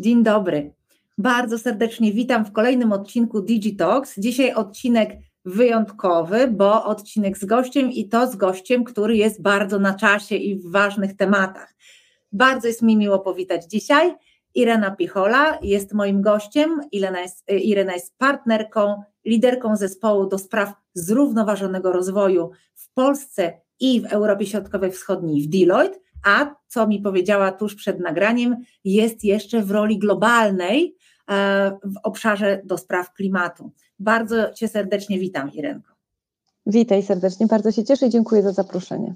Dzień dobry. Bardzo serdecznie witam w kolejnym odcinku Digitox. Dzisiaj odcinek wyjątkowy, bo odcinek z gościem i to z gościem, który jest bardzo na czasie i w ważnych tematach. Bardzo jest mi miło powitać dzisiaj. Irena Pichola jest moim gościem. Irena jest, Irena jest partnerką, liderką zespołu do spraw zrównoważonego rozwoju w Polsce i w Europie Środkowej Wschodniej w Deloitte, a co mi powiedziała tuż przed nagraniem, jest jeszcze w roli globalnej e, w obszarze do spraw klimatu. Bardzo Cię serdecznie witam, Irenko. Witaj serdecznie, bardzo się cieszę i dziękuję za zaproszenie.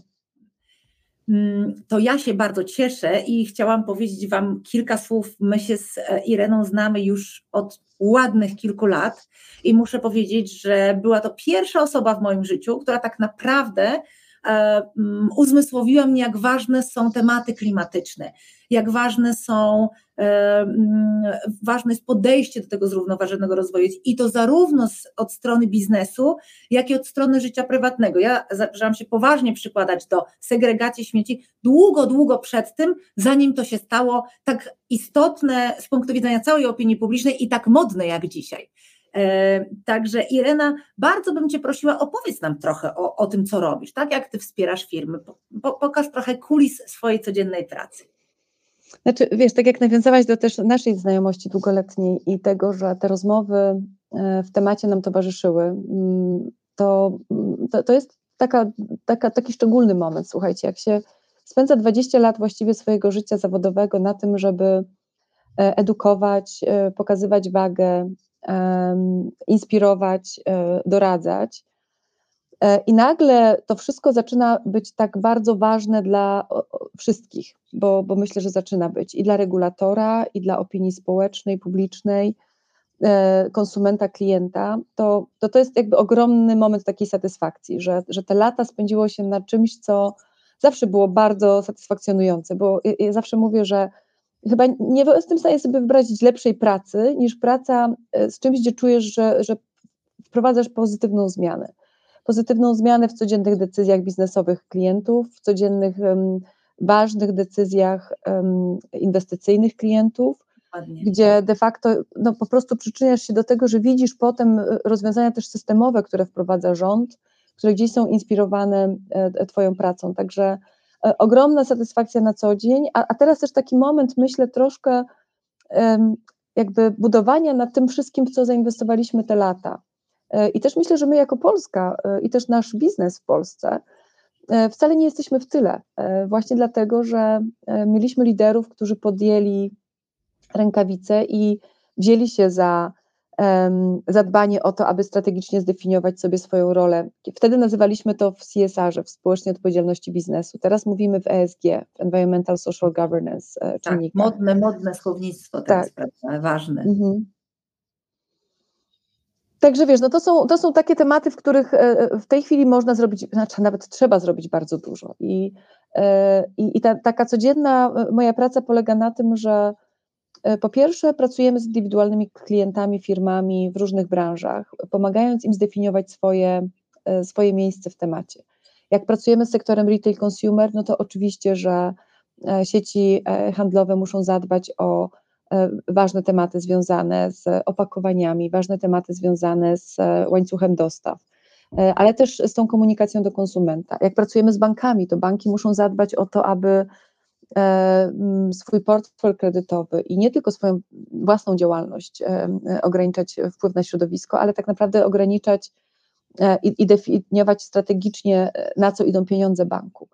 Mm, to ja się bardzo cieszę i chciałam powiedzieć Wam kilka słów. My się z e, Ireną znamy już od ładnych kilku lat i muszę powiedzieć, że była to pierwsza osoba w moim życiu, która tak naprawdę uzmysłowiła mnie, jak ważne są tematy klimatyczne, jak ważne są, e, mm, ważne jest podejście do tego zrównoważonego rozwoju i to zarówno od strony biznesu, jak i od strony życia prywatnego. Ja zaczęłam się poważnie przykładać do segregacji śmieci długo, długo przed tym, zanim to się stało tak istotne z punktu widzenia całej opinii publicznej i tak modne jak dzisiaj. E, także Irena, bardzo bym Cię prosiła, opowiedz nam trochę o, o tym, co robisz, tak jak Ty wspierasz firmy, po, pokaż trochę kulis swojej codziennej pracy. Znaczy, wiesz, tak jak nawiązałaś do też naszej znajomości długoletniej i tego, że te rozmowy e, w temacie nam towarzyszyły, mm, to, to, to jest taka, taka, taki szczególny moment, słuchajcie, jak się spędza 20 lat właściwie swojego życia zawodowego na tym, żeby e, edukować, pokazywać wagę inspirować, e, doradzać. E, I nagle to wszystko zaczyna być tak bardzo ważne dla wszystkich, bo, bo myślę, że zaczyna być i dla regulatora, i dla opinii społecznej, publicznej, e, konsumenta, klienta. To, to, to jest jakby ogromny moment takiej satysfakcji, że, że te lata spędziło się na czymś, co zawsze było bardzo satysfakcjonujące, bo ja, ja zawsze mówię, że chyba nie jestem w stanie sobie wyobrazić lepszej pracy niż praca e, z czymś, gdzie czujesz, że, że wprowadzasz pozytywną zmianę. Pozytywną zmianę w codziennych decyzjach biznesowych klientów, w codziennych um, ważnych decyzjach um, inwestycyjnych klientów, Ładnie. gdzie de facto no, po prostu przyczyniasz się do tego, że widzisz potem e, rozwiązania też systemowe, które wprowadza rząd, które gdzieś są inspirowane e, Twoją pracą. Także E, ogromna satysfakcja na co dzień, a, a teraz też taki moment, myślę, troszkę jakby budowania nad tym wszystkim, w co zainwestowaliśmy te lata. E, I też myślę, że my jako Polska e, i też nasz biznes w Polsce wcale nie jesteśmy w tyle, właśnie dlatego, że mieliśmy liderów, którzy podjęli rękawice i wzięli się za zadbanie o to, aby strategicznie zdefiniować sobie swoją rolę. Wtedy nazywaliśmy to w CSR-ze, w społecznej odpowiedzialności biznesu. Teraz mówimy w ESG, w Environmental Social Governance e, tak, Modne, modne słownictwo teraz, tak. prawda, ważne. Mhm. Także wiesz, no to są, to są takie tematy, w których e, w tej chwili można zrobić, znaczy nawet trzeba zrobić bardzo dużo. I, e, i, i ta, taka codzienna moja praca polega na tym, że E, po pierwsze, pracujemy z indywidualnymi klientami, firmami w różnych branżach, pomagając im zdefiniować swoje, e, swoje miejsce w temacie. Jak pracujemy z sektorem retail consumer, no to oczywiście, że e, sieci handlowe muszą zadbać o ważne tematy związane z opakowaniami, ważne tematy związane z łańcuchem dostaw, ale też z tą komunikacją do konsumenta. Jak pracujemy z bankami, to banki muszą zadbać o to, aby E, swój portfel kredytowy i nie tylko swoją własną działalność e, ograniczać wpływ na środowisko, ale tak naprawdę ograniczać e, i, i definiować strategicznie, na co idą pieniądze banku.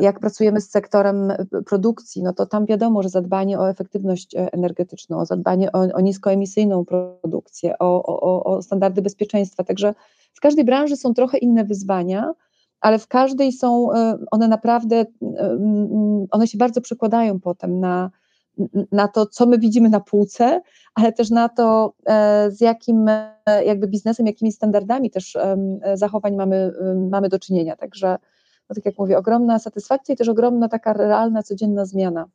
Jak pracujemy z sektorem produkcji, no to tam wiadomo, że zadbanie o efektywność energetyczną, o zadbanie o, o niskoemisyjną produkcję, o, o, o standardy bezpieczeństwa. Także w każdej branży są trochę inne wyzwania, ale w każdej są e, one naprawdę, e, one się bardzo przekładają potem na, na to, co my widzimy na półce, ale też na to, e, z jakim jakby biznesem, jakimi standardami też zachowań mamy, mamy do czynienia. Także, no tak jak mówię, ogromna satysfakcja i też ogromna taka realna, codzienna zmiana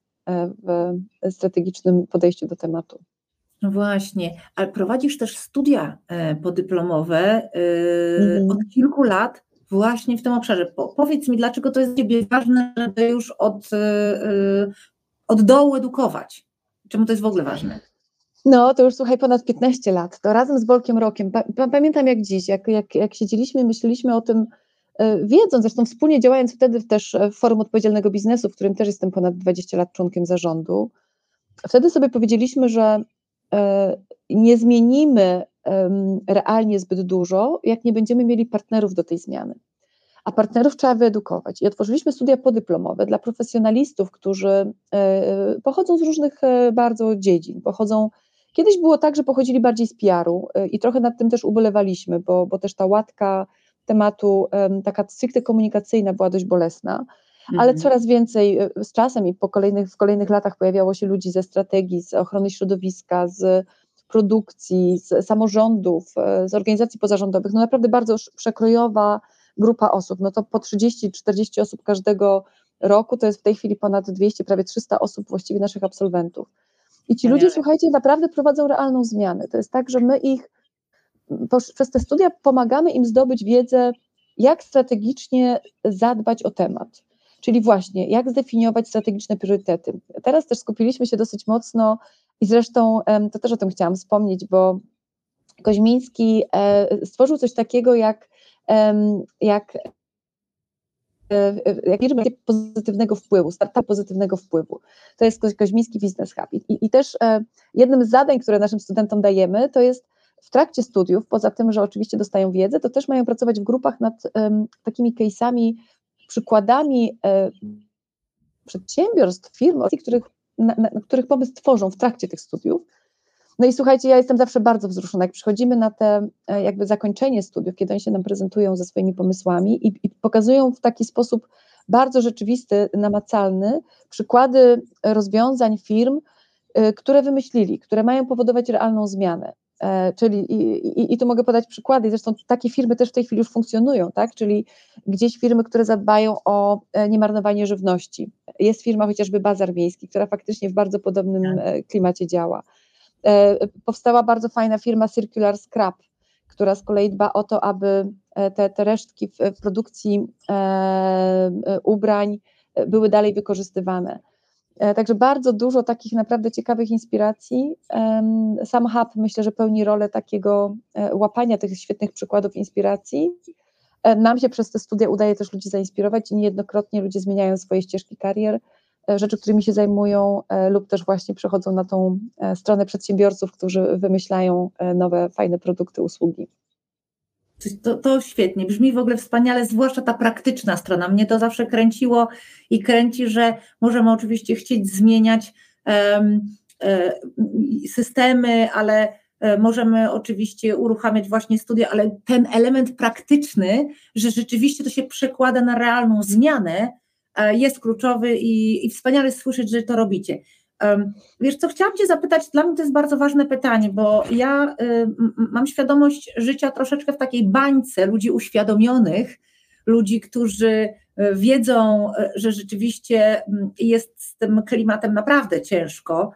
w strategicznym podejściu do tematu. No właśnie, ale prowadzisz też studia podyplomowe mm. od kilku lat właśnie w tym obszarze. Powiedz mi, dlaczego to jest dla Ciebie ważne, żeby już od, y, y, od dołu edukować? Czemu to jest w ogóle ważne? No, to już słuchaj, ponad 15 lat. To razem z Bolkiem Rokiem. Pamiętam jak dziś, jak, jak, jak siedzieliśmy myśleliśmy o tym, e, wiedząc, zresztą wspólnie działając wtedy też w Forum Odpowiedzialnego Biznesu, w którym też jestem ponad 20 lat członkiem zarządu, wtedy sobie powiedzieliśmy, że e, nie zmienimy realnie zbyt dużo, jak nie będziemy mieli partnerów do tej zmiany. A partnerów trzeba wyedukować. I otworzyliśmy studia podyplomowe dla profesjonalistów, którzy e, pochodzą z różnych bardzo dziedzin. Pochodzą Kiedyś było tak, że pochodzili bardziej z PR-u y, i trochę nad tym też ubolewaliśmy, bo, bo też ta łatka tematu, taka stricte komunikacyjna była dość bolesna, ale mhm. coraz więcej z czasem i po kolejnych, w kolejnych latach pojawiało się ludzi ze strategii, z ochrony środowiska, z produkcji, z samorządów, y, z organizacji pozarządowych, no naprawdę bardzo przekrojowa grupa osób, no to po 30-40 osób każdego roku, to jest w tej chwili ponad 200, prawie 300 osób właściwie naszych absolwentów. I ci ludzie, słuchajcie, naprawdę prowadzą realną zmianę. To jest tak, że my ich przez te studia pomagamy im zdobyć wiedzę, jak strategicznie zadbać o temat. Czyli właśnie, jak zdefiniować strategiczne priorytety. Teraz też skupiliśmy się dosyć mocno i zresztą to też o tym chciałam wspomnieć, bo Koźmiński e, stworzył coś takiego jak, jak E, jak firmy pozytywnego wpływu, startup pozytywnego wpływu. To jest Koźmiński Business Hub. I, I, też e, jednym z zadań, które naszym studentom dajemy, to jest w trakcie studiów, poza tym, że oczywiście dostają wiedzę, to też mają pracować w grupach nad um, takimi case'ami, przykładami e, przedsiębiorstw, firm, których, na, na, których pomysł tworzą w trakcie tych studiów, no i słuchajcie, ja jestem zawsze bardzo wzruszona, jak przychodzimy na te e, jakby zakończenie studiów, kiedy oni się nam prezentują ze swoimi pomysłami i, i pokazują w taki sposób bardzo rzeczywisty, namacalny przykłady rozwiązań firm, e, które wymyślili, które mają powodować realną zmianę. E, czyli i, i, i, tu mogę podać przykłady, zresztą takie firmy też w tej chwili już funkcjonują, tak? Czyli gdzieś firmy, które zadbają o niemarnowanie żywności. Jest firma chociażby Bazar Miejski, która faktycznie w bardzo podobnym tak. klimacie działa. E, powstała bardzo fajna firma Circular Scrap, która z kolei dba o to, aby e, te, te resztki w, produkcji e, ubrań były dalej wykorzystywane. Także bardzo dużo takich naprawdę ciekawych inspiracji. Sam hub myślę, że pełni rolę takiego łapania tych świetnych przykładów inspiracji. Nam się przez te studia udaje też ludzi zainspirować i niejednokrotnie ludzie zmieniają swoje ścieżki karier E, rzeczy, którymi się zajmują, e, lub też właśnie przechodzą na tą e, stronę przedsiębiorców, którzy wymyślają nowe, fajne produkty, usługi. To, to świetnie, brzmi w ogóle wspaniale, zwłaszcza ta praktyczna strona. Mnie to zawsze kręciło i kręci, że możemy oczywiście chcieć zmieniać um, systemy, ale możemy oczywiście uruchamiać właśnie studia, ale ten element praktyczny, że rzeczywiście to się przekłada na realną zmianę, E, jest kluczowy i, i wspaniale słyszeć, że to robicie. Wiesz co, chciałam Cię zapytać, dla mnie to jest bardzo ważne pytanie, bo ja y, mam świadomość życia troszeczkę w takiej bańce ludzi uświadomionych, ludzi, którzy y, wiedzą, że rzeczywiście jest z tym klimatem naprawdę ciężko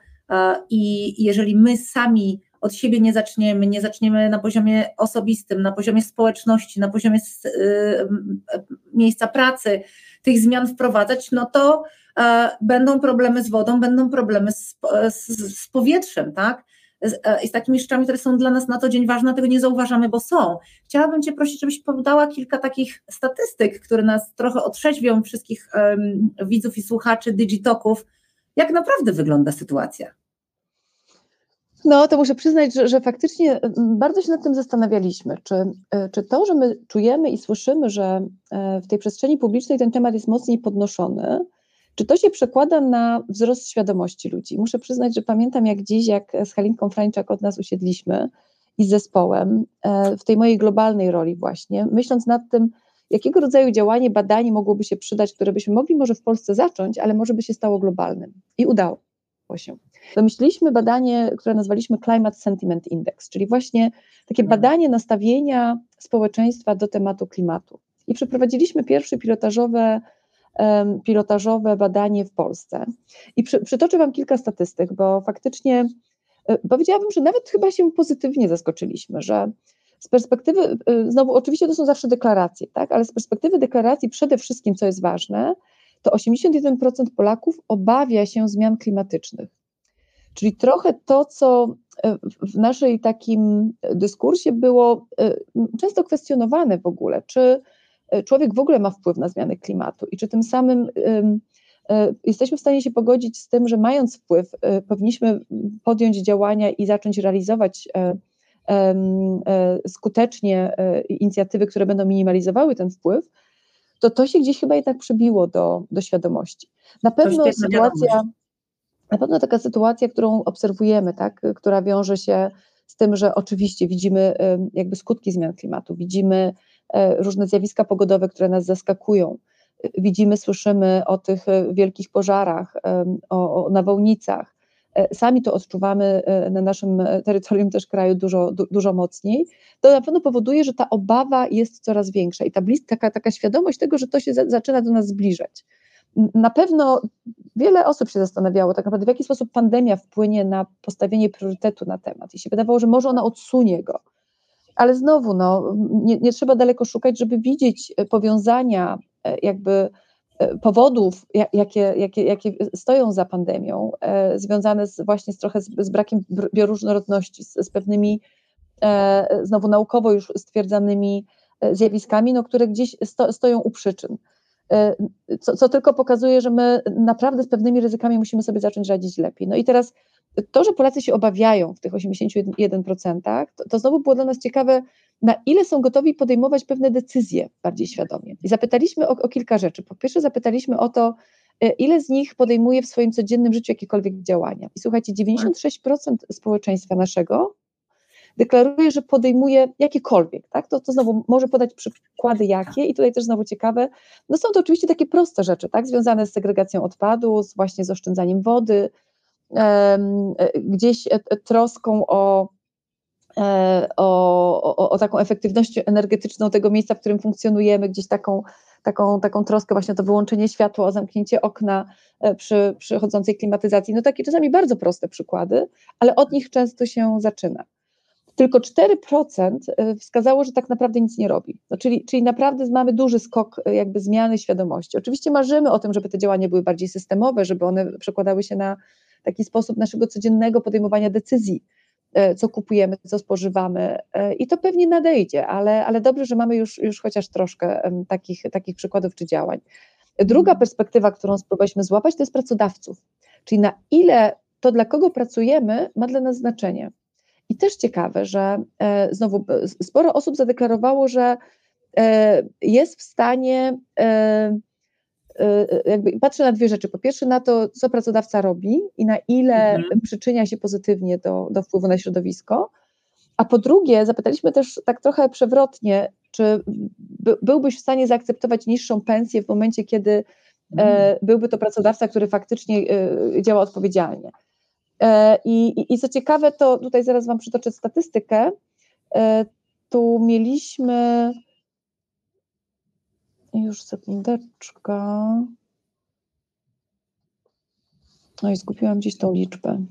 i jeżeli my sami od siebie nie zaczniemy, nie zaczniemy na poziomie osobistym, na poziomie społeczności, na poziomie miejsca pracy, tych zmian wprowadzać, no to e, będą problemy z wodą, będą problemy z, z, z powietrzem, tak? E, I z takimi rzeczami, które są dla nas na co dzień ważne, tego nie zauważamy, bo są. Chciałabym Cię prosić, żebyś podała kilka takich statystyk, które nas trochę otrzeźwią, wszystkich widzów i słuchaczy Digitoków, jak naprawdę wygląda sytuacja. No, to muszę przyznać, że, że, faktycznie bardzo się nad tym zastanawialiśmy, czy, e, czy to, że my czujemy i słyszymy, że e, w tej przestrzeni publicznej ten temat jest mocniej podnoszony, czy to się przekłada na wzrost świadomości ludzi? Muszę przyznać, że pamiętam jak dziś, jak z Halinką Frańczak od nas usiedliśmy i z zespołem e, w tej mojej globalnej roli właśnie, myśląc nad tym, jakiego rodzaju działanie, badanie mogłoby się przydać, które byśmy mogli może w Polsce zacząć, ale może by się stało globalnym. I udało się. Wymyśliliśmy badanie, które nazwaliśmy Climate Sentiment Index, czyli właśnie takie mhm. badanie nastawienia społeczeństwa do tematu klimatu. I przeprowadziliśmy pierwsze pilotażowe, pilotażowe badanie w Polsce. I przy, przytoczę Wam kilka statystyk, bo faktycznie e, powiedziałabym, że nawet chyba się pozytywnie zaskoczyliśmy, że z perspektywy, e, znowu oczywiście to są zawsze deklaracje, tak, ale z perspektywy deklaracji przede wszystkim, co jest ważne, to 81% Polaków obawia się zmian klimatycznych. Czyli trochę to, co w naszej takim dyskursie było często kwestionowane w ogóle, czy człowiek w ogóle ma wpływ na zmiany klimatu i czy tym samym jesteśmy w stanie się pogodzić z tym, że mając wpływ, powinniśmy podjąć działania i zacząć realizować skutecznie inicjatywy, które będą minimalizowały ten wpływ, to to się gdzieś chyba jednak przybiło do, do świadomości. Na pewno sytuacja, na pewno taka sytuacja, którą obserwujemy, tak, która wiąże się z tym, że oczywiście widzimy jakby skutki zmian klimatu, widzimy e, różne zjawiska pogodowe, które nas zaskakują, widzimy, słyszymy o tych e, wielkich pożarach, o, o nawałnicach, sami to odczuwamy e, na naszym e, terytorium też kraju dużo, du, dużo mocniej, to na pewno powoduje, że ta obawa jest coraz większa i ta blis, taka, taka świadomość tego, że to się za, zaczyna do nas zbliżać. Na pewno wiele osób się zastanawiało tak naprawdę, w jaki sposób pandemia wpłynie na postawienie priorytetu na temat i się wydawało, że może ona odsunie go. Ale znowu, no, nie, nie trzeba daleko szukać, żeby widzieć powiązania jakby E, powodów, jakie, jakie, jakie stoją za pandemią, e, związane z, właśnie z trochę z, z brakiem bioróżnorodności, z, z pewnymi e, znowu naukowo już stwierdzanymi zjawiskami, no, które gdzieś sto, stoją u przyczyn. Co, co, tylko pokazuje, że my naprawdę z pewnymi ryzykami musimy sobie zacząć radzić lepiej. No i teraz to, że Polacy się obawiają w tych 81%, to, to znowu było dla nas ciekawe, na ile są gotowi podejmować pewne decyzje bardziej świadomie. I zapytaliśmy o, o kilka rzeczy. Po pierwsze, zapytaliśmy o to, e, ile z nich podejmuje w swoim codziennym życiu jakiekolwiek działania. I słuchajcie, 96% społeczeństwa naszego deklaruje, że podejmuje jakiekolwiek, tak? To, to znowu może podać przykłady jakie i tutaj też znowu ciekawe, no są to oczywiście takie proste rzeczy, tak? Związane z segregacją odpadu, z właśnie z oszczędzaniem wody, um, gdzieś e, troską o E, o, o, o, taką efektywność energetyczną tego miejsca, w którym funkcjonujemy, gdzieś taką, taką, taką troskę właśnie o to wyłączenie światła, o zamknięcie okna e, przy przychodzącej klimatyzacji. No takie czasami bardzo proste przykłady, ale od nich często się zaczyna. Tylko 4% e, wskazało, że tak naprawdę nic nie robi. No, czyli, czyli naprawdę mamy duży skok jakby zmiany świadomości. Oczywiście marzymy o tym, żeby te działania były bardziej systemowe, żeby one przekładały się na taki sposób naszego codziennego podejmowania decyzji, E, co kupujemy, co spożywamy e, i to pewnie nadejdzie, ale, ale dobrze, że mamy już, już chociaż troszkę takich, takich przykładów czy działań. Druga mhm. perspektywa, którą spróbowaliśmy złapać, to jest pracodawców, czyli na ile to, dla kogo pracujemy, ma dla nas znaczenie. I też ciekawe, że e, znowu sporo osób zadeklarowało, że jest w stanie Y, jakby patrzę na dwie rzeczy. Po pierwsze na to, co pracodawca robi i na ile mhm. przyczynia się pozytywnie do, do wpływu na środowisko. A po drugie, zapytaliśmy też tak trochę przewrotnie, czy by, byłbyś w stanie zaakceptować niższą pensję w momencie, kiedy e, mhm. byłby to pracodawca, który faktycznie e, działa odpowiedzialnie. E, i, I co ciekawe, to tutaj zaraz Wam przytoczę statystykę. E, tu mieliśmy już sekundeczka. No i zgubiłam gdzieś tą liczbę.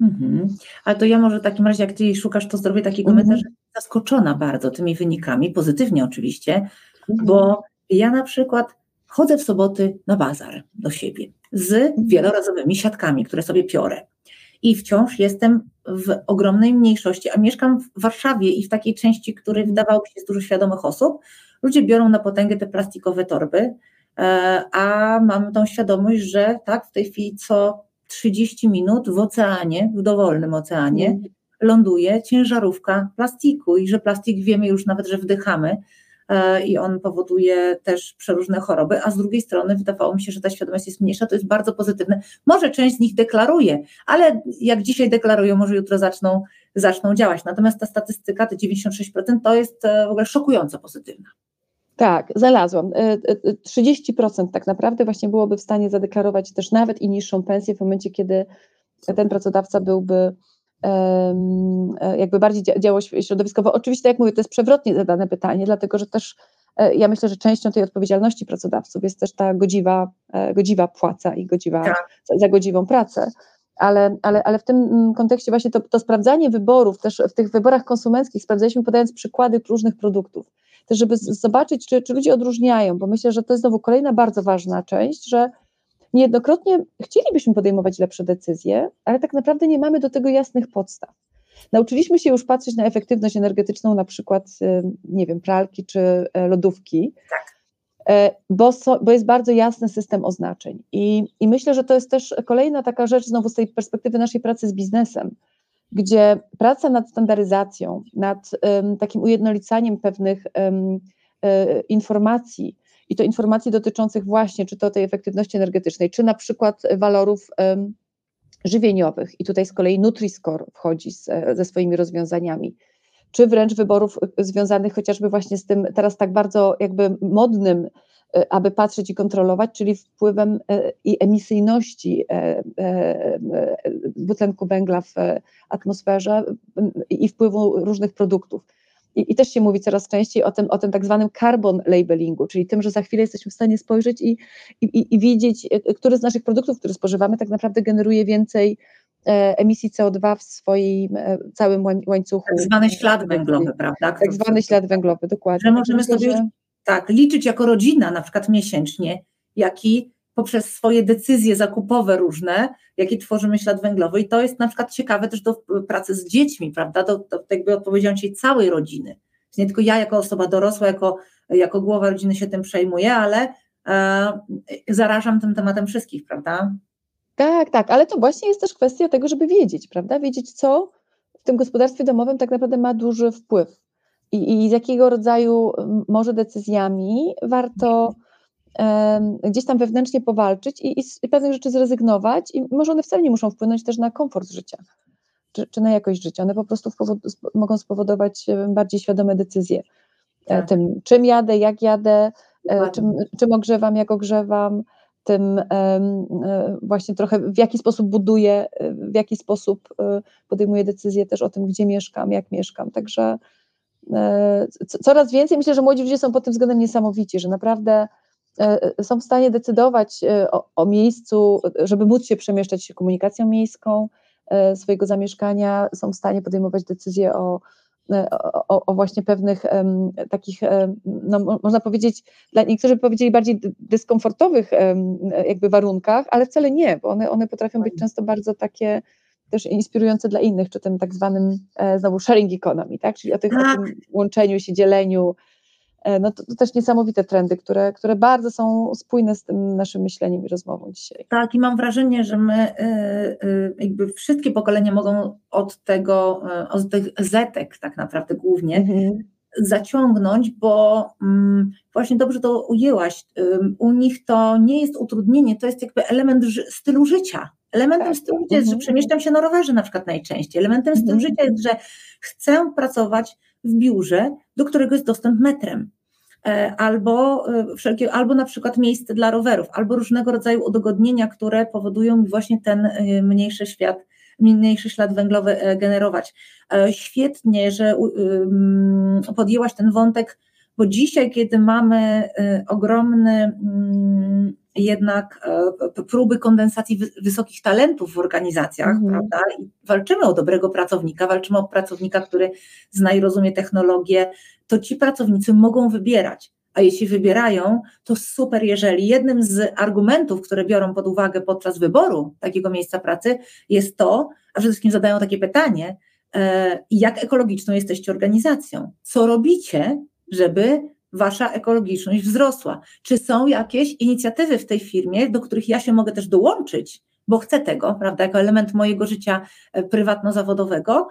Mhm. Ale to ja może w takim razie, jak ty szukasz, to zrobię taki mhm. komentarz. Mhm. Zaskoczona bardzo tymi wynikami, pozytywnie oczywiście, mhm. bo ja na przykład chodzę w soboty na bazar do siebie z mhm. wielorazowymi siatkami, które sobie piorę. I wciąż jestem w ogromnej mniejszości, a mieszkam w Warszawie i w takiej części, której wydawałoby się jest dużo świadomych osób, ludzie biorą na potęgę te plastikowe torby, e, a mamy tą świadomość, że tak, w tej chwili co 30 minut w oceanie, w dowolnym oceanie, mm. ląduje ciężarówka plastiku i że plastik wiemy już nawet, że wdychamy i on powoduje też przeróżne choroby, a z drugiej strony wydawało mi się, że ta świadomość jest mniejsza, to jest bardzo pozytywne. Może część z nich deklaruje, ale jak dzisiaj deklarują, może jutro zaczną, zaczną działać. Natomiast ta statystyka, te 96% to jest e, w ogóle szokująco pozytywna. Tak, znalazłam. 30% e, e, tak naprawdę właśnie byłoby w stanie zadeklarować też nawet i niższą pensję w momencie, kiedy ten pracodawca byłby e, jakby bardziej działał środowiskowo. Oczywiście, tak jak mówię, to jest przewrotnie zadane pytanie, dlatego że też ja myślę, że częścią tej odpowiedzialności pracodawców jest też ta godziwa, godziwa płaca i godziwa, tak. za godziwą pracę. Ale, ale, ale w tym mm, kontekście właśnie to, to sprawdzanie wyborów, też w tych wyborach konsumenckich sprawdzaliśmy podając przykłady różnych produktów też żeby zobaczyć, czy, czy ludzie odróżniają, bo myślę, że to jest znowu kolejna bardzo ważna część, że niejednokrotnie chcielibyśmy podejmować lepsze decyzje, ale tak naprawdę nie mamy do tego jasnych podstaw. Nauczyliśmy się już patrzeć na efektywność energetyczną, na przykład, nie wiem, pralki czy e, lodówki. Tak. E, bo, so, bo jest bardzo jasny system oznaczeń. I, I myślę, że to jest też kolejna taka rzecz, znowu z tej perspektywy naszej pracy z biznesem, gdzie praca nad standaryzacją, nad um, takim ujednolicaniem pewnych um, informacji, i to informacji dotyczących właśnie, czy to tej efektywności energetycznej, czy na przykład walorów żywieniowych. I tutaj z kolei Nutri-Score wchodzi z, ze swoimi rozwiązaniami czy wręcz wyborów związanych chociażby właśnie z tym teraz tak bardzo jakby modnym, e, aby patrzeć i kontrolować, czyli wpływem e, i emisyjności e, dwutlenku węgla w atmosferze i wpływu różnych produktów. I, I, też się mówi coraz częściej o tym, o tym tak zwanym carbon labelingu, czyli tym, że za chwilę jesteśmy w stanie spojrzeć i, i, i widzieć, który z naszych produktów, które spożywamy, tak naprawdę generuje więcej E, emisji CO2 w swoim e, całym łańcuchu. Tak zwany ślad węglowy, prawda? Tak zwany ślad węglowy, dokładnie. Że możemy sobie tak, liczyć jako rodzina, na przykład miesięcznie, jaki poprzez swoje decyzje zakupowe różne, jaki tworzymy ślad węglowy. I to jest na przykład ciekawe też do pracy z dziećmi, prawda? Do, do jakby odpowiedzialności całej rodziny. Nie tylko ja jako osoba dorosła, jako, jako głowa rodziny się tym przejmuję, ale e, zarażam tym tematem wszystkich, prawda? Tak, tak, ale to właśnie jest też kwestia tego, żeby wiedzieć, prawda? Wiedzieć, co w tym gospodarstwie domowym tak naprawdę ma duży wpływ i, i z jakiego rodzaju może decyzjami warto gdzieś tam wewnętrznie powalczyć i, i z pewnych rzeczy zrezygnować i może one wcale nie muszą wpłynąć też na komfort życia. Czy, czy na jakość życia. One po prostu mogą spowodować bardziej świadome decyzje. E, tak. Tym, czym jadę, jak jadę, e, czym, czym ogrzewam, jak ogrzewam, tym e, właśnie trochę w jaki sposób buduję, w jaki sposób podejmuję decyzje też o tym, gdzie mieszkam, jak mieszkam. Także coraz więcej myślę, że młodzi ludzie są pod tym względem niesamowici, że naprawdę są w stanie decydować o, o miejscu, żeby móc się przemieszczać się komunikacją miejską swojego zamieszkania, są w stanie podejmować decyzje o o, o, właśnie pewnych um, takich, um, no, można powiedzieć, dla niektórzy by powiedzieli bardziej dyskomfortowych um, jakby warunkach, ale wcale nie, bo one, one potrafią być często bardzo takie też inspirujące dla innych, czy tym tak zwanym e, znowu sharing economy, tak? czyli o, tych, tak. o tym łączeniu się, dzieleniu, E, no to, to, też niesamowite trendy, które, które bardzo są spójne z tym naszym myśleniem i rozmową dzisiaj. Tak, i mam wrażenie, że my y, y, jakby wszystkie pokolenia mogą od tego, od tych zetek tak naprawdę głównie mhm. zaciągnąć, bo mm, właśnie dobrze to ujęłaś. U nich to nie jest utrudnienie, to jest jakby element stylu życia. Elementem tak. stylu życia jest, że mhm. przemieszczam się na rowerze na przykład najczęściej. Elementem stylu mhm. życia jest, że chcę pracować w biurze, do którego jest dostęp metrem. E, albo, e, wszelkie, albo na przykład miejsce dla rowerów, albo różnego rodzaju udogodnienia, które powodują mi właśnie ten e, mniejszy świat, mniejszy ślad węglowy generować. Świetnie, że podjęłaś ten wątek, bo dzisiaj, kiedy mamy ogromny mm, jednak próby kondensacji wysokich talentów w organizacjach, mm. prawda? I walczymy o dobrego pracownika, walczymy o pracownika, który zna i rozumie technologię, to ci pracownicy mogą wybierać. A jeśli wybierają, to super, jeżeli jednym z argumentów, które biorą pod uwagę podczas wyboru takiego miejsca pracy, jest to, a przede wszystkim zadają takie pytanie, e, jak ekologiczną jesteście organizacją? Co robicie, żeby wasza ekologiczność wzrosła? Czy są jakieś inicjatywy w tej firmie, do których ja się mogę też dołączyć, bo chcę tego, prawda, jako element mojego życia e, prywatno-zawodowego?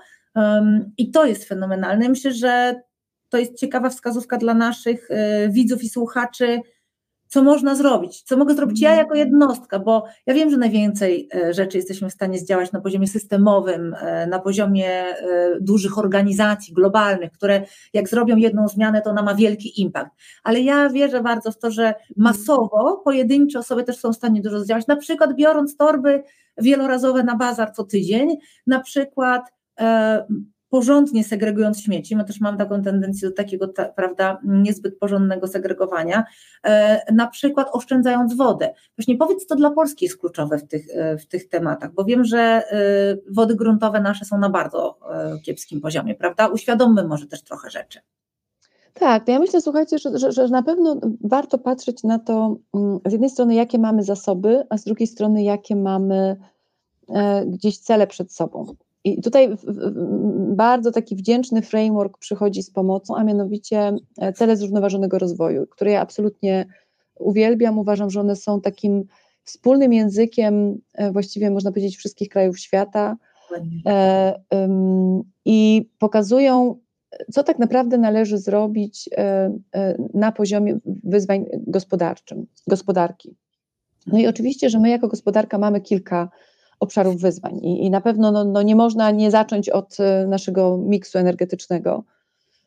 I to jest fenomenalne. Myślę, że to jest ciekawa wskazówka dla naszych y, widzów i słuchaczy, co można zrobić, co mogę zrobić ja jako jednostka, bo ja wiem, że najwięcej y, rzeczy jesteśmy w stanie zdziałać na poziomie systemowym, y, na poziomie dużych organizacji globalnych, które jak zrobią jedną zmianę, to ona ma wielki impact. Ale ja wierzę bardzo w to, że masowo pojedyncze osoby też są w stanie dużo zdziałać, na przykład biorąc torby wielorazowe na bazar co tydzień, na przykład porządnie segregując śmieci, my też mam taką tendencję do takiego, ta, prawda, niezbyt porządnego segregowania, e, na przykład oszczędzając wodę. Właśnie powiedz, co dla Polski jest kluczowe w tych, e, w tych tematach, bo wiem, że e, wody gruntowe nasze są na bardzo e, kiepskim poziomie, prawda? Uświadommy może też trochę rzeczy. Tak, ja myślę, słuchajcie, że, że, że, na pewno warto patrzeć na to mm, z jednej strony, jakie mamy zasoby, a z drugiej strony, jakie mamy e, gdzieś cele przed sobą. I tutaj bardzo taki wdzięczny framework przychodzi z pomocą, a mianowicie e, cele zrównoważonego rozwoju, które ja absolutnie uwielbiam. Uważam, że one są takim wspólnym językiem, e, właściwie można powiedzieć, wszystkich krajów świata e, i pokazują, co tak naprawdę należy zrobić na poziomie wyzwań gospodarczym, gospodarki. No i oczywiście, że my jako gospodarka mamy kilka obszarów wyzwań. I, i na pewno no, no nie można nie zacząć od e, naszego miksu energetycznego,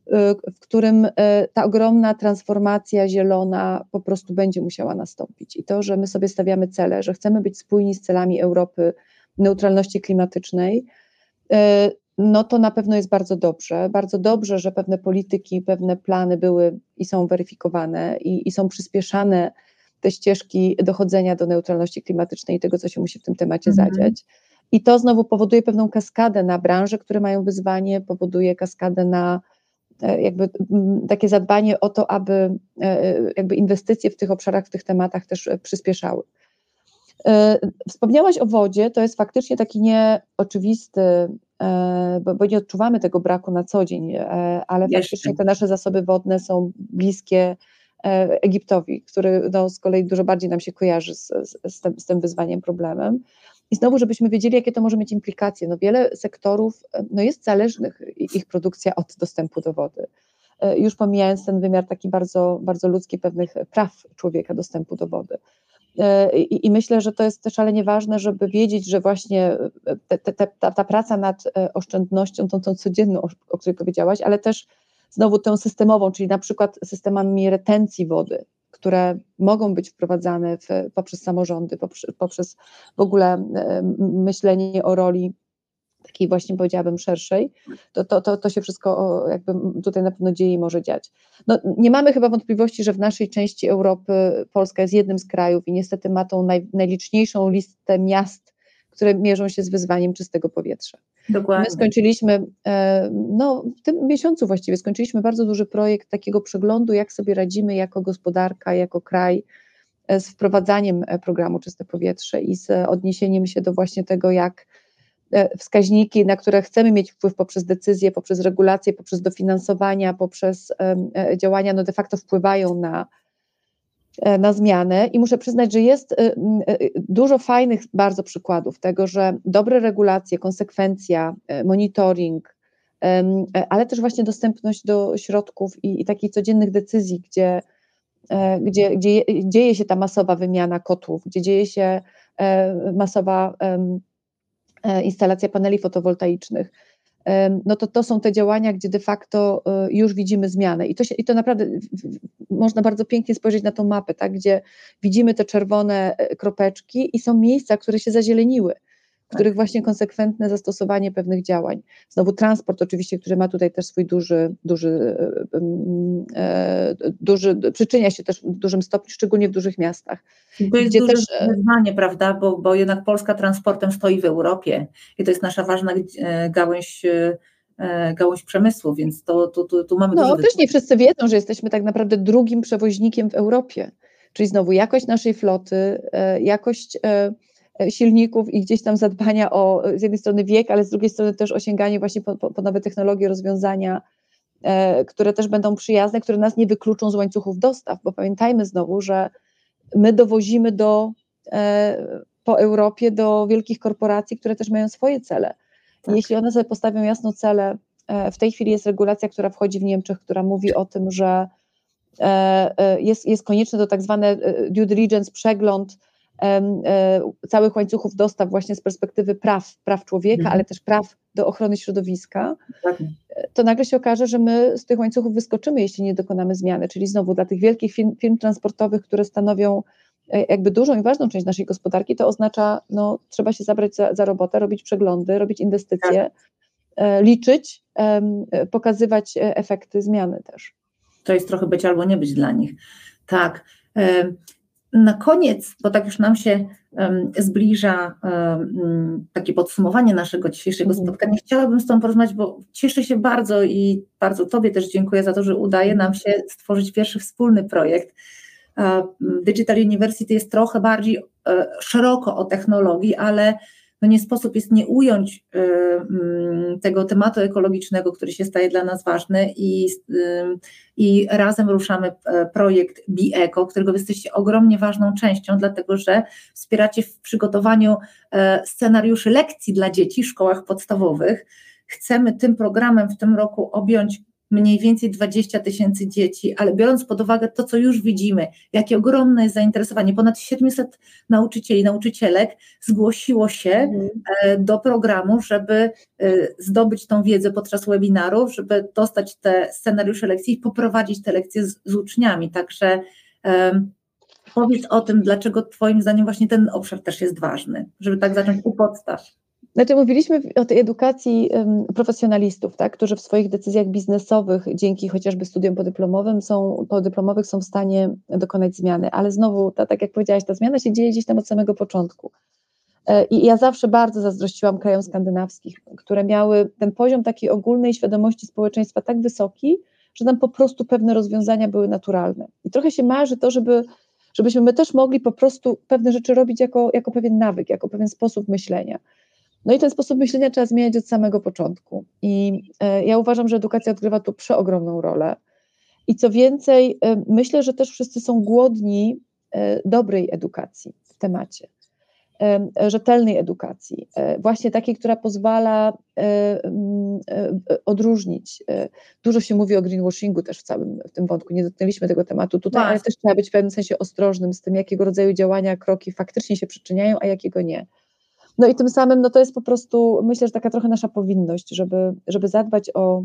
e, w którym e, ta ogromna transformacja zielona po prostu będzie musiała nastąpić. I to, że my sobie stawiamy cele, że chcemy być spójni z celami Europy neutralności klimatycznej, no to na pewno jest bardzo dobrze. Bardzo dobrze, że pewne polityki, pewne plany były i są weryfikowane i, i są przyspieszane te ścieżki dochodzenia do neutralności klimatycznej i tego, co się musi w tym temacie mhm. zadziać. I to znowu powoduje pewną kaskadę na branże, które mają wyzwanie, powoduje kaskadę na e, jakby takie zadbanie o to, aby e, e, jakby inwestycje w tych obszarach, w tych tematach też przyspieszały. Wspomniałaś o wodzie, to jest faktycznie taki nieoczywisty, bo, nie odczuwamy tego braku na co dzień, ale Jeszcze. faktycznie te nasze zasoby wodne są bliskie Egiptowi, który no, z kolei dużo bardziej nam się kojarzy z, z, tym, z tym wyzwaniem, problemem. I znowu, żebyśmy wiedzieli, jakie to może mieć implikacje. No, wiele sektorów e, no, jest zależnych, ich produkcja od dostępu do wody. E, już pomijając ten wymiar taki bardzo, bardzo ludzki pewnych praw człowieka dostępu do wody. I, I, myślę, że to jest też szalenie ważne, żeby wiedzieć, że właśnie te, te, ta, ta, praca nad oszczędnością, tą, tą codzienną, o której powiedziałaś, ale też znowu tę systemową, czyli na przykład systemami retencji wody, które mogą być wprowadzane w, poprzez samorządy, poprzez, poprzez w ogóle e, myślenie o roli takiej właśnie powiedziałabym szerszej, to, to, to, to się wszystko jakby tutaj na pewno dzieje i może dziać. No, nie mamy chyba wątpliwości, że w naszej części Europy Polska jest jednym z krajów i niestety ma tą naj, najliczniejszą listę miast, które mierzą się z wyzwaniem czystego powietrza. Dokładnie. My skończyliśmy, e, no w tym miesiącu właściwie skończyliśmy bardzo duży projekt takiego przeglądu, jak sobie radzimy jako gospodarka, jako kraj e, z wprowadzaniem e, programu Czyste Powietrze i z odniesieniem się do właśnie tego, jak wskaźniki, na które chcemy mieć wpływ poprzez decyzje, poprzez regulacje, poprzez dofinansowania, poprzez działania, no de facto wpływają na, na zmianę i muszę przyznać, że jest e, e, dużo fajnych bardzo przykładów tego, że dobre regulacje, konsekwencja, monitoring, ale też właśnie dostępność do środków i, i takich codziennych decyzji, gdzie, gdzie, gdzie dzieje się ta masowa wymiana kotłów, gdzie dzieje się masowa instalacja paneli fotowoltaicznych, no to to są te działania, gdzie de facto e, już widzimy zmianę. I to, się, i to naprawdę można bardzo pięknie spojrzeć na tą mapę, tak, gdzie widzimy te czerwone e, kropeczki i są miejsca, które się zazieleniły których właśnie konsekwentne zastosowanie pewnych działań. Znowu transport oczywiście, który ma tutaj też swój duży, duży, e, duży przyczynia się też w dużym stopniu, szczególnie w dużych miastach. To jest duże też, e, wyzwanie, prawda, bo, bo jednak Polska transportem stoi w Europie i to jest nasza ważna e, gałąź gałąź przemysłu, więc to, to, to, tu mamy No też nie wszyscy wiedzą, że jesteśmy tak naprawdę drugim przewoźnikiem w Europie, czyli znowu jakość naszej floty, jakość silników i gdzieś tam zadbania o z jednej strony wiek, ale z drugiej strony też osiąganie właśnie po, po, po nowe technologie, rozwiązania, e, które też będą przyjazne, które nas nie wykluczą z łańcuchów dostaw, bo pamiętajmy znowu, że my dowozimy do, e, po Europie do wielkich korporacji, które też mają swoje cele. Tak. Jeśli one sobie postawią jasno cele, e, w tej chwili jest regulacja, która wchodzi w Niemczech, która mówi o tym, że e, e, jest, jest konieczny to tak zwany due diligence, przegląd E, całych łańcuchów dostaw właśnie z perspektywy praw, praw człowieka, mhm. ale też praw do ochrony środowiska, tak. e, to nagle się okaże, że my z tych łańcuchów wyskoczymy, jeśli nie dokonamy zmiany. Czyli znowu dla tych wielkich firm, firm transportowych, które stanowią e, jakby dużą i ważną część naszej gospodarki, to oznacza, no trzeba się zabrać za, za robotę, robić przeglądy, robić inwestycje, tak. liczyć, pokazywać efekty zmiany też. To jest trochę być albo nie być dla nich. Tak. Na koniec, bo tak już nam się um, zbliża um, takie podsumowanie naszego dzisiejszego mhm. spotkania, chciałabym z Tobą porozmawiać, bo cieszę się bardzo i bardzo Tobie też dziękuję za to, że udaje nam się stworzyć pierwszy wspólny projekt. Digital University jest trochę bardziej e, szeroko o technologii, ale no nie sposób jest nie ująć y, mm, tego tematu ekologicznego, który się staje dla nas ważny i, y, i razem ruszamy e, projekt BiEco, którego jesteście ogromnie ważną częścią, dlatego że wspieracie w przygotowaniu e, scenariuszy lekcji dla dzieci w szkołach podstawowych. Chcemy tym programem w tym roku objąć mniej więcej 20 tysięcy dzieci, ale biorąc pod uwagę to, co już widzimy, jakie ogromne jest zainteresowanie, ponad 700 nauczycieli, nauczycielek zgłosiło się mhm. E, do programu, żeby e, zdobyć tą wiedzę podczas webinarów, żeby dostać te scenariusze lekcji i poprowadzić te lekcje z, z uczniami. Także um, powiedz o tym, dlaczego Twoim zdaniem właśnie ten obszar też jest ważny, żeby tak zacząć u podstaw. Znaczy, mówiliśmy o tej edukacji profesjonalistów, tak, którzy w swoich decyzjach biznesowych, dzięki chociażby studiom podyplomowym, są, podyplomowych są w stanie dokonać zmiany. Ale znowu, ta, tak jak powiedziałaś, ta zmiana się dzieje gdzieś tam od samego początku. E, I ja zawsze bardzo zazdrościłam krajom skandynawskich, które miały ten poziom takiej ogólnej świadomości społeczeństwa tak wysoki, że tam po prostu pewne rozwiązania były naturalne. I trochę się marzy to, żeby, żebyśmy my też mogli po prostu pewne rzeczy robić jako, jako pewien nawyk, jako pewien sposób myślenia. No i ten sposób myślenia trzeba zmieniać od samego początku. I e, ja uważam, że edukacja odgrywa tu przeogromną rolę. I co więcej, e, myślę, że też wszyscy są głodni e, dobrej edukacji w temacie, rzetelnej edukacji, właśnie takiej, która pozwala odróżnić. Dużo się mówi o greenwashingu też w całym w tym wątku, nie dotknęliśmy tego tematu tutaj, ale też trzeba być w pewnym sensie ostrożnym z tym, jakiego rodzaju działania, kroki faktycznie się przyczyniają, a jakiego nie. No i tym samym no to jest po prostu, myślę, że taka trochę nasza powinność, żeby, żeby zadbać o,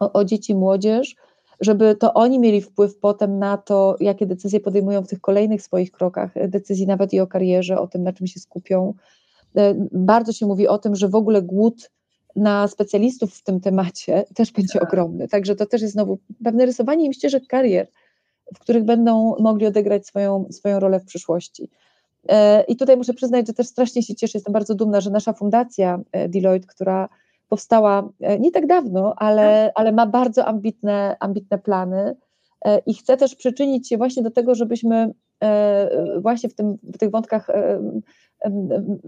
o, o dzieci, młodzież, żeby to oni mieli wpływ potem na to, jakie decyzje podejmują w tych kolejnych swoich krokach, decyzji nawet i o karierze, o tym, na czym się skupią. E, bardzo się mówi o tym, że w ogóle głód na specjalistów w tym temacie też będzie tak. ogromny. Także to też jest znowu pewne rysowanie im ścieżek karier, w których będą mogli odegrać swoją, swoją rolę w przyszłości. E, I tutaj muszę przyznać, że też strasznie się cieszę, jestem bardzo dumna, że nasza fundacja e, Deloitte, która powstała e, nie tak dawno, ale, tak. ale ma bardzo ambitne, ambitne plany i chce też przyczynić się właśnie do tego, żebyśmy właśnie w, tym, w tych wątkach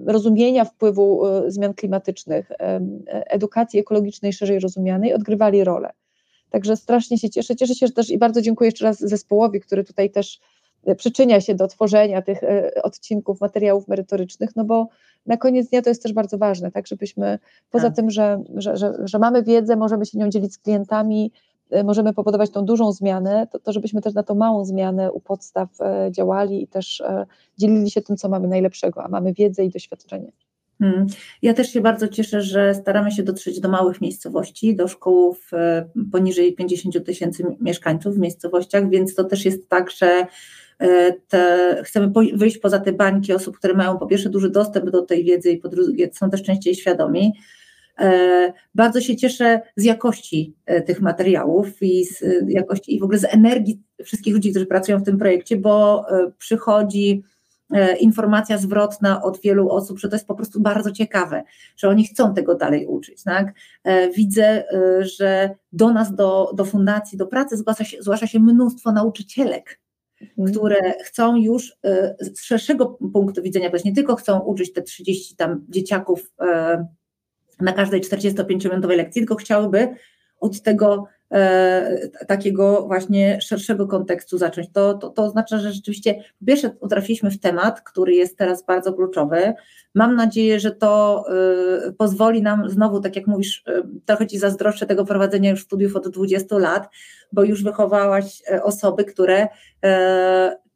rozumienia wpływu zmian klimatycznych, edukacji ekologicznej szerzej rozumianej odgrywali rolę. Także strasznie się cieszę. Cieszę się też i bardzo dziękuję jeszcze raz zespołowi, który tutaj też przyczynia się do tworzenia tych e, odcinków, materiałów merytorycznych, no bo na koniec dnia to jest też bardzo ważne, tak, żebyśmy poza tak. tym, że, że, że, że, mamy wiedzę, możemy się nią dzielić z klientami, e, możemy powodować tą dużą zmianę, to, to żebyśmy też na tą małą zmianę u podstaw e, działali i też dzielili się tym, co mamy najlepszego, a mamy wiedzę i doświadczenie. Hmm. Ja też się bardzo cieszę, że staramy się dotrzeć do małych miejscowości, do szkół poniżej 50 tysięcy mieszkańców w miejscowościach, więc to też jest tak, że E, te, chcemy wyjść poza te bańki osób, które mają po pierwsze duży dostęp do tej wiedzy i po drugie są też częściej świadomi. E, bardzo się cieszę z jakości e, tych materiałów i z jakości i w ogóle z energii wszystkich ludzi, którzy pracują w tym projekcie, bo przychodzi informacja zwrotna od wielu osób, że to jest po prostu bardzo ciekawe, że oni chcą tego dalej uczyć. Tak? Widzę, że do nas, do, do fundacji, do pracy zgłasza się, zgłasza się mnóstwo nauczycielek, Mhm. które chcą już y, z szerszego punktu widzenia, bo nie tylko chcą uczyć te 30 tam dzieciaków y, na każdej 45-minutowej lekcji, tylko chciałyby od tego e, takiego właśnie szerszego kontekstu zacząć. To, to, to oznacza, że rzeczywiście po pierwsze utrafiliśmy w temat, który jest teraz bardzo kluczowy. Mam nadzieję, że to e, pozwoli nam znowu, tak jak mówisz, e, trochę Ci zazdroszczę tego prowadzenia już studiów od 20 lat, bo już wychowałaś osoby, które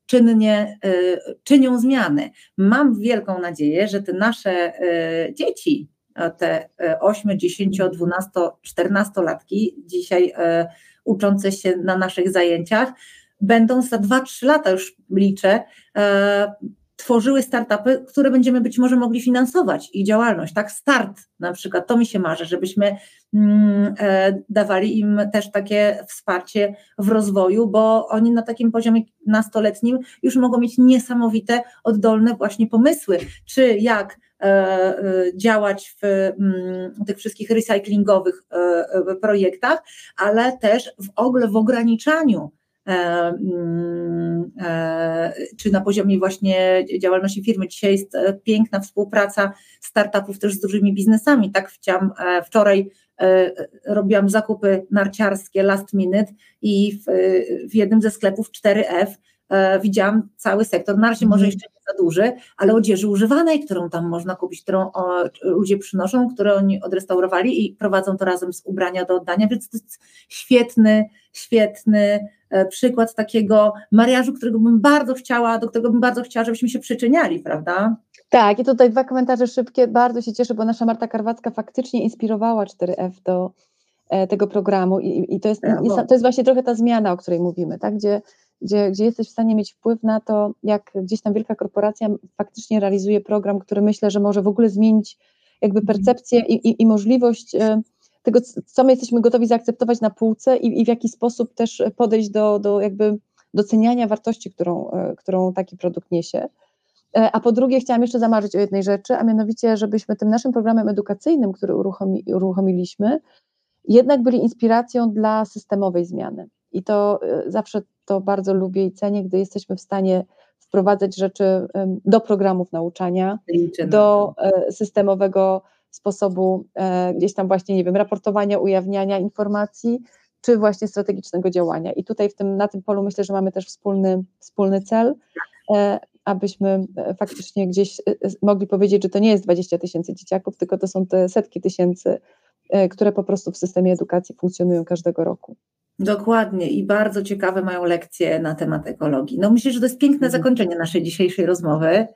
czynnie czynią zmiany. Mam wielką nadzieję, że te nasze dzieci, te 8, 10, 12, 14 latki dzisiaj e, uczące się na naszych zajęciach będą za 2-3 lata już liczę e, tworzyły startupy, które będziemy być może mogli finansować i działalność, tak? Start na przykład, to mi się marzy, żebyśmy mm, e, dawali im też takie wsparcie w rozwoju, bo oni na takim poziomie nastoletnim już mogą mieć niesamowite, oddolne właśnie pomysły, czy jak e, e, działać w mm, tych wszystkich recyklingowych projektach, ale też w ogóle w ograniczaniu E, e, czy na poziomie właśnie działalności firmy. Dzisiaj jest e, piękna współpraca startupów też z dużymi biznesami. Tak chciałam wczoraj robiłam zakupy narciarskie last minute i w, w jednym ze sklepów 4F widziałam cały sektor, na razie może mhm. jeszcze nie za duży, ale odzieży używanej, którą tam można kupić, którą ludzie przynoszą, które oni odrestaurowali i prowadzą to razem z ubrania do oddania, więc to jest świetny, świetny E, przykład takiego mariażu, którego bym bardzo chciała, do którego bym bardzo chciała, żebyśmy się przyczyniali, prawda? Tak, i tutaj dwa komentarze szybkie. Bardzo się cieszę, bo nasza Marta Karwacka faktycznie inspirowała 4F do e, tego programu i, i to, jest, to jest właśnie trochę ta zmiana, o której mówimy, tak? gdzie, gdzie, gdzie jesteś w stanie mieć wpływ na to, jak gdzieś tam wielka korporacja faktycznie realizuje program, który myślę, że może w ogóle zmienić jakby mhm. percepcję i, i, i możliwość e, tego, co my jesteśmy gotowi zaakceptować na półce i, i w jaki sposób też podejść do, do jakby doceniania wartości, którą, e, którą taki produkt niesie. E, a po drugie, chciałam jeszcze zamarzyć o jednej rzeczy, a mianowicie, żebyśmy tym naszym programem edukacyjnym, który uruchomi, uruchomiliśmy, jednak byli inspiracją dla systemowej zmiany. I to e, zawsze to bardzo lubię i cenię, gdy jesteśmy w stanie wprowadzać rzeczy do programów nauczania, do systemowego sposobu e, gdzieś tam właśnie, nie wiem, raportowania, ujawniania informacji, czy właśnie strategicznego działania. I tutaj w tym, na tym polu myślę, że mamy też wspólny, wspólny cel, e, abyśmy e, faktycznie gdzieś mogli powiedzieć, że to nie jest 20 tysięcy dzieciaków, tylko to są te setki tysięcy, które po prostu w systemie edukacji funkcjonują każdego roku. Dokładnie i bardzo ciekawe mają lekcje na temat ekologii. No myślę, że to jest piękne mhm. zakończenie naszej dzisiejszej rozmowy.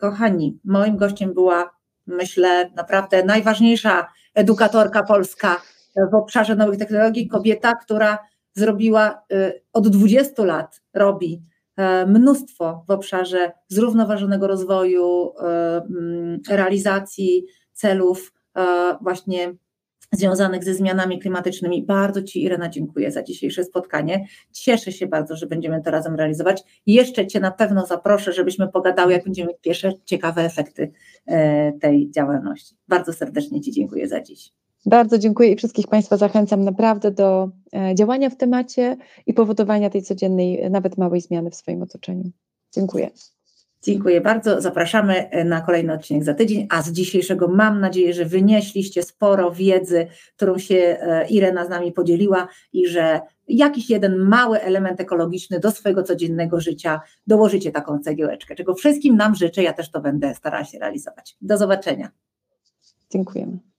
Kochani, moim gościem była myślę, naprawdę najważniejsza edukatorka polska w obszarze nowych technologii, kobieta, która zrobiła y, od 20 lat, robi y, mnóstwo w obszarze zrównoważonego rozwoju, mm, realizacji celów właśnie związanych ze zmianami klimatycznymi. Bardzo Ci, Irena, dziękuję za dzisiejsze spotkanie. Cieszę się bardzo, że będziemy to razem realizować. Jeszcze Cię na pewno zaproszę, żebyśmy pogadały, jak będziemy mieć pierwsze ciekawe efekty e, tej działalności. Bardzo serdecznie Ci dziękuję za dziś. Bardzo dziękuję i wszystkich Państwa zachęcam naprawdę do e, działania w temacie i powodowania tej codziennej, nawet małej zmiany w swoim otoczeniu. Dziękuję. Dziękuję bardzo. Zapraszamy e, na kolejny odcinek za tydzień, a z dzisiejszego mam nadzieję, że wynieśliście sporo wiedzy, którą się e, Irena z nami podzieliła i że jakiś jeden mały element ekologiczny do swojego codziennego życia dołożycie taką cegiełeczkę, czego wszystkim nam życzę, ja też to będę starała się realizować. Do zobaczenia. Dziękujemy.